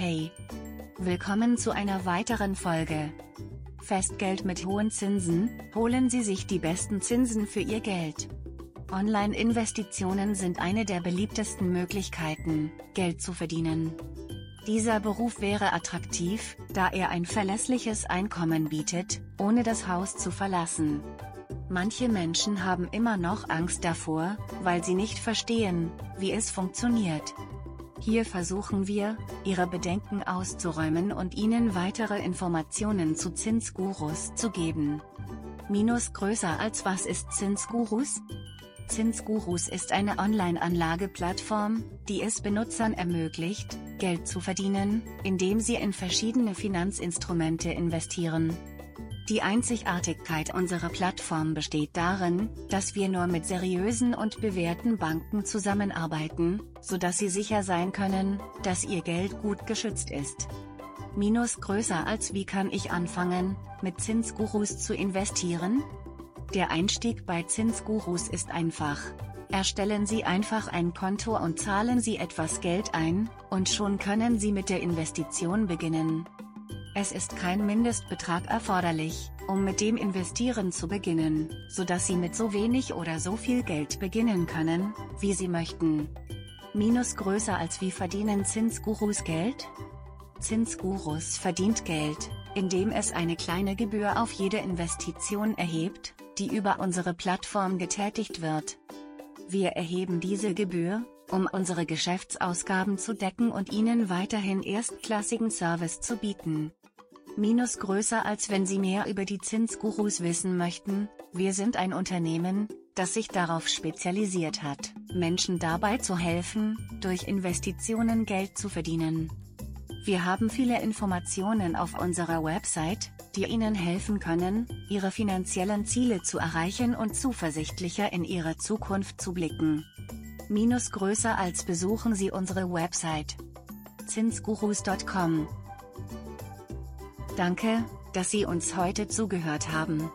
Hey! Willkommen zu einer weiteren Folge. Festgeld mit hohen Zinsen, holen Sie sich die besten Zinsen für Ihr Geld. Online-Investitionen sind eine der beliebtesten Möglichkeiten, Geld zu verdienen. Dieser Beruf wäre attraktiv, da er ein verlässliches Einkommen bietet, ohne das Haus zu verlassen. Manche Menschen haben immer noch Angst davor, weil sie nicht verstehen, wie es funktioniert. Hier versuchen wir, Ihre Bedenken auszuräumen und Ihnen weitere Informationen zu Zinsgurus zu geben. Minus größer als was ist Zinsgurus? Zinsgurus ist eine Online-Anlageplattform, die es Benutzern ermöglicht, Geld zu verdienen, indem sie in verschiedene Finanzinstrumente investieren. Die Einzigartigkeit unserer Plattform besteht darin, dass wir nur mit seriösen und bewährten Banken zusammenarbeiten, sodass Sie sicher sein können, dass Ihr Geld gut geschützt ist. Minus größer als wie kann ich anfangen, mit Zinsgurus zu investieren? Der Einstieg bei Zinsgurus ist einfach. Erstellen Sie einfach ein Konto und zahlen Sie etwas Geld ein, und schon können Sie mit der Investition beginnen. Es ist kein Mindestbetrag erforderlich, um mit dem Investieren zu beginnen, sodass Sie mit so wenig oder so viel Geld beginnen können, wie Sie möchten. Minus größer als wie verdienen Zinsgurus Geld? Zinsgurus verdient Geld, indem es eine kleine Gebühr auf jede Investition erhebt, die über unsere Plattform getätigt wird. Wir erheben diese Gebühr, um unsere Geschäftsausgaben zu decken und Ihnen weiterhin erstklassigen Service zu bieten. Minus größer als wenn Sie mehr über die Zinsgurus wissen möchten, wir sind ein Unternehmen, das sich darauf spezialisiert hat, Menschen dabei zu helfen, durch Investitionen Geld zu verdienen. Wir haben viele Informationen auf unserer Website, die Ihnen helfen können, Ihre finanziellen Ziele zu erreichen und zuversichtlicher in Ihre Zukunft zu blicken. Minus größer als besuchen Sie unsere Website zinsgurus.com. Danke, dass Sie uns heute zugehört haben.